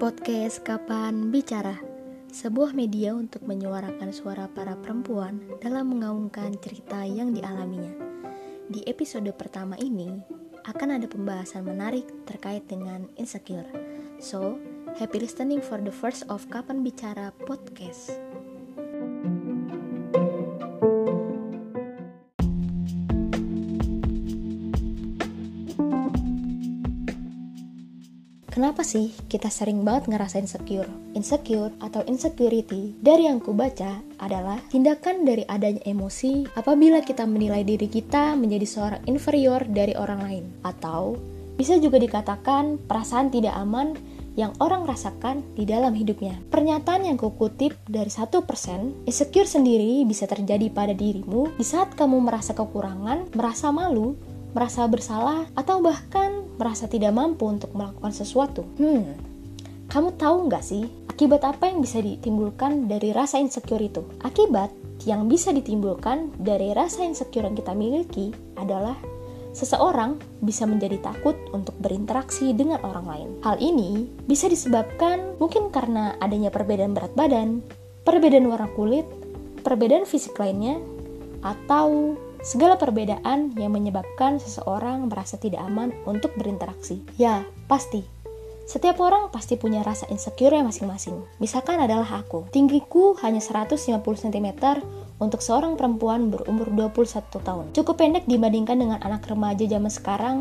Podcast Kapan Bicara Sebuah media untuk menyuarakan suara para perempuan dalam mengaungkan cerita yang dialaminya. Di episode pertama ini akan ada pembahasan menarik terkait dengan insecure. So, happy listening for the first of Kapan Bicara Podcast Kenapa sih kita sering banget ngerasa insecure? Insecure atau insecurity dari yang ku baca adalah tindakan dari adanya emosi apabila kita menilai diri kita menjadi seorang inferior dari orang lain. Atau bisa juga dikatakan perasaan tidak aman yang orang rasakan di dalam hidupnya. Pernyataan yang kukutip dari satu persen, insecure sendiri bisa terjadi pada dirimu di saat kamu merasa kekurangan, merasa malu, merasa bersalah, atau bahkan merasa tidak mampu untuk melakukan sesuatu. Hmm, kamu tahu nggak sih akibat apa yang bisa ditimbulkan dari rasa insecure itu? Akibat yang bisa ditimbulkan dari rasa insecure yang kita miliki adalah seseorang bisa menjadi takut untuk berinteraksi dengan orang lain. Hal ini bisa disebabkan mungkin karena adanya perbedaan berat badan, perbedaan warna kulit, perbedaan fisik lainnya, atau segala perbedaan yang menyebabkan seseorang merasa tidak aman untuk berinteraksi. Ya, pasti. Setiap orang pasti punya rasa insecure masing-masing. Misalkan adalah aku. Tinggiku hanya 150 cm untuk seorang perempuan berumur 21 tahun. Cukup pendek dibandingkan dengan anak remaja zaman sekarang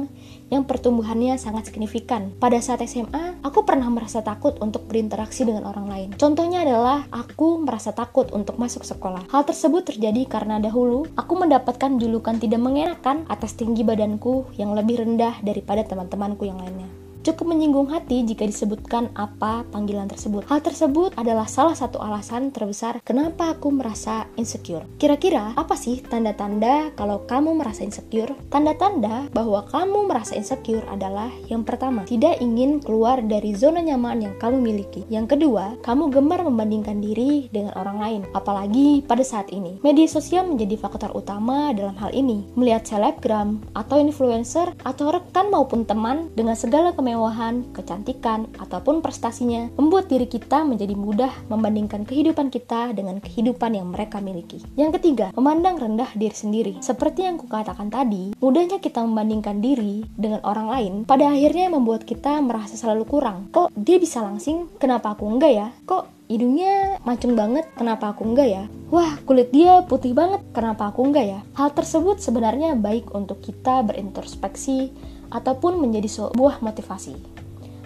yang pertumbuhannya sangat signifikan. Pada saat SMA, aku pernah merasa takut untuk berinteraksi dengan orang lain. Contohnya adalah aku merasa takut untuk masuk sekolah. Hal tersebut terjadi karena dahulu aku mendapatkan julukan tidak mengenakan atas tinggi badanku yang lebih rendah daripada teman-temanku yang lainnya. Cukup menyinggung hati jika disebutkan apa panggilan tersebut. Hal tersebut adalah salah satu alasan terbesar kenapa aku merasa insecure. Kira-kira apa sih tanda-tanda kalau kamu merasa insecure? Tanda-tanda bahwa kamu merasa insecure adalah yang pertama, tidak ingin keluar dari zona nyaman yang kamu miliki. Yang kedua, kamu gemar membandingkan diri dengan orang lain, apalagi pada saat ini. Media sosial menjadi faktor utama dalam hal ini. Melihat selebgram atau influencer atau rekan maupun teman dengan segala kemewahan kemewahan, kecantikan, ataupun prestasinya membuat diri kita menjadi mudah membandingkan kehidupan kita dengan kehidupan yang mereka miliki. Yang ketiga, memandang rendah diri sendiri. Seperti yang kukatakan tadi, mudahnya kita membandingkan diri dengan orang lain pada akhirnya membuat kita merasa selalu kurang. Kok dia bisa langsing? Kenapa aku enggak ya? Kok hidungnya mancung banget, kenapa aku enggak ya? Wah, kulit dia putih banget, kenapa aku enggak ya? Hal tersebut sebenarnya baik untuk kita berintrospeksi ataupun menjadi sebuah motivasi.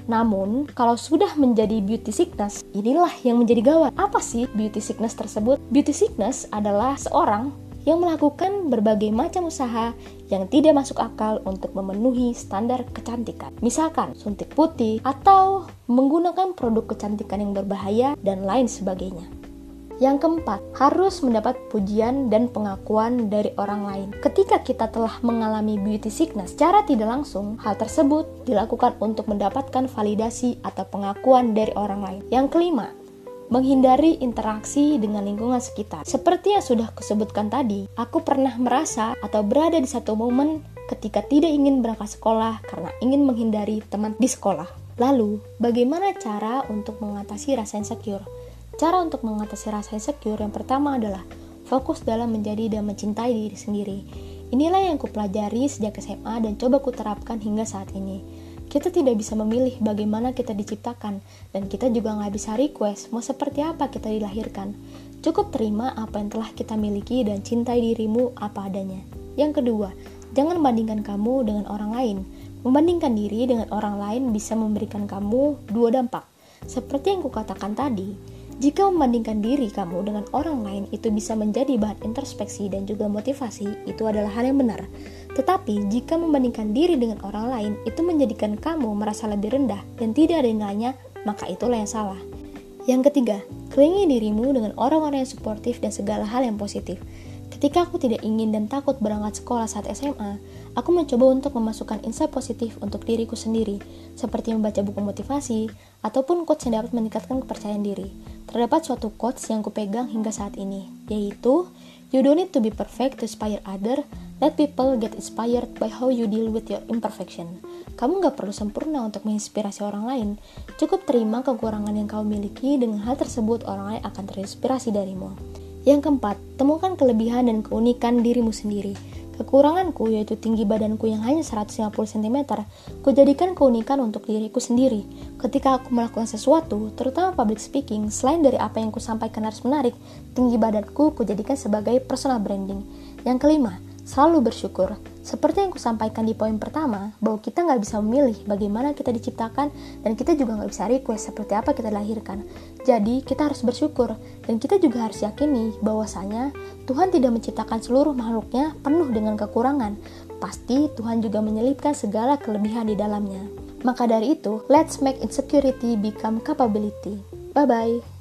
Namun, kalau sudah menjadi beauty sickness, inilah yang menjadi gawat. Apa sih beauty sickness tersebut? Beauty sickness adalah seorang yang melakukan berbagai macam usaha yang tidak masuk akal untuk memenuhi standar kecantikan. Misalkan suntik putih atau menggunakan produk kecantikan yang berbahaya dan lain sebagainya. Yang keempat, harus mendapat pujian dan pengakuan dari orang lain. Ketika kita telah mengalami beauty sickness secara tidak langsung, hal tersebut dilakukan untuk mendapatkan validasi atau pengakuan dari orang lain. Yang kelima, menghindari interaksi dengan lingkungan sekitar. Seperti yang sudah kusebutkan tadi, aku pernah merasa atau berada di satu momen ketika tidak ingin berangkat sekolah karena ingin menghindari teman di sekolah. Lalu, bagaimana cara untuk mengatasi rasa insecure? Cara untuk mengatasi rasa insecure yang pertama adalah fokus dalam menjadi dan mencintai diri sendiri. Inilah yang kupelajari sejak SMA dan coba kuterapkan hingga saat ini. Kita tidak bisa memilih bagaimana kita diciptakan, dan kita juga nggak bisa request mau seperti apa kita dilahirkan. Cukup terima apa yang telah kita miliki dan cintai dirimu apa adanya. Yang kedua, jangan bandingkan kamu dengan orang lain. Membandingkan diri dengan orang lain bisa memberikan kamu dua dampak. Seperti yang kukatakan tadi, jika membandingkan diri kamu dengan orang lain itu bisa menjadi bahan introspeksi dan juga motivasi, itu adalah hal yang benar. Tetapi, jika membandingkan diri dengan orang lain itu menjadikan kamu merasa lebih rendah dan tidak ada nilainya, maka itulah yang salah. Yang ketiga, kelingi dirimu dengan orang-orang yang suportif dan segala hal yang positif. Ketika aku tidak ingin dan takut berangkat sekolah saat SMA, aku mencoba untuk memasukkan insight positif untuk diriku sendiri, seperti membaca buku motivasi ataupun quotes yang dapat meningkatkan kepercayaan diri. Terdapat suatu quotes yang kupegang hingga saat ini, yaitu You don't need to be perfect to inspire other. Let people get inspired by how you deal with your imperfection. Kamu nggak perlu sempurna untuk menginspirasi orang lain. Cukup terima kekurangan yang kau miliki, dengan hal tersebut orang lain akan terinspirasi darimu. Yang keempat, temukan kelebihan dan keunikan dirimu sendiri. Kekuranganku yaitu tinggi badanku yang hanya 150 cm, ku jadikan keunikan untuk diriku sendiri. Ketika aku melakukan sesuatu, terutama public speaking, selain dari apa yang ku sampaikan harus menarik, tinggi badanku ku jadikan sebagai personal branding. Yang kelima, selalu bersyukur. Seperti yang kusampaikan di poin pertama, bahwa kita nggak bisa memilih bagaimana kita diciptakan dan kita juga nggak bisa request seperti apa kita dilahirkan. Jadi kita harus bersyukur dan kita juga harus yakini bahwasanya Tuhan tidak menciptakan seluruh makhluknya penuh dengan kekurangan. Pasti Tuhan juga menyelipkan segala kelebihan di dalamnya. Maka dari itu, let's make insecurity become capability. Bye-bye.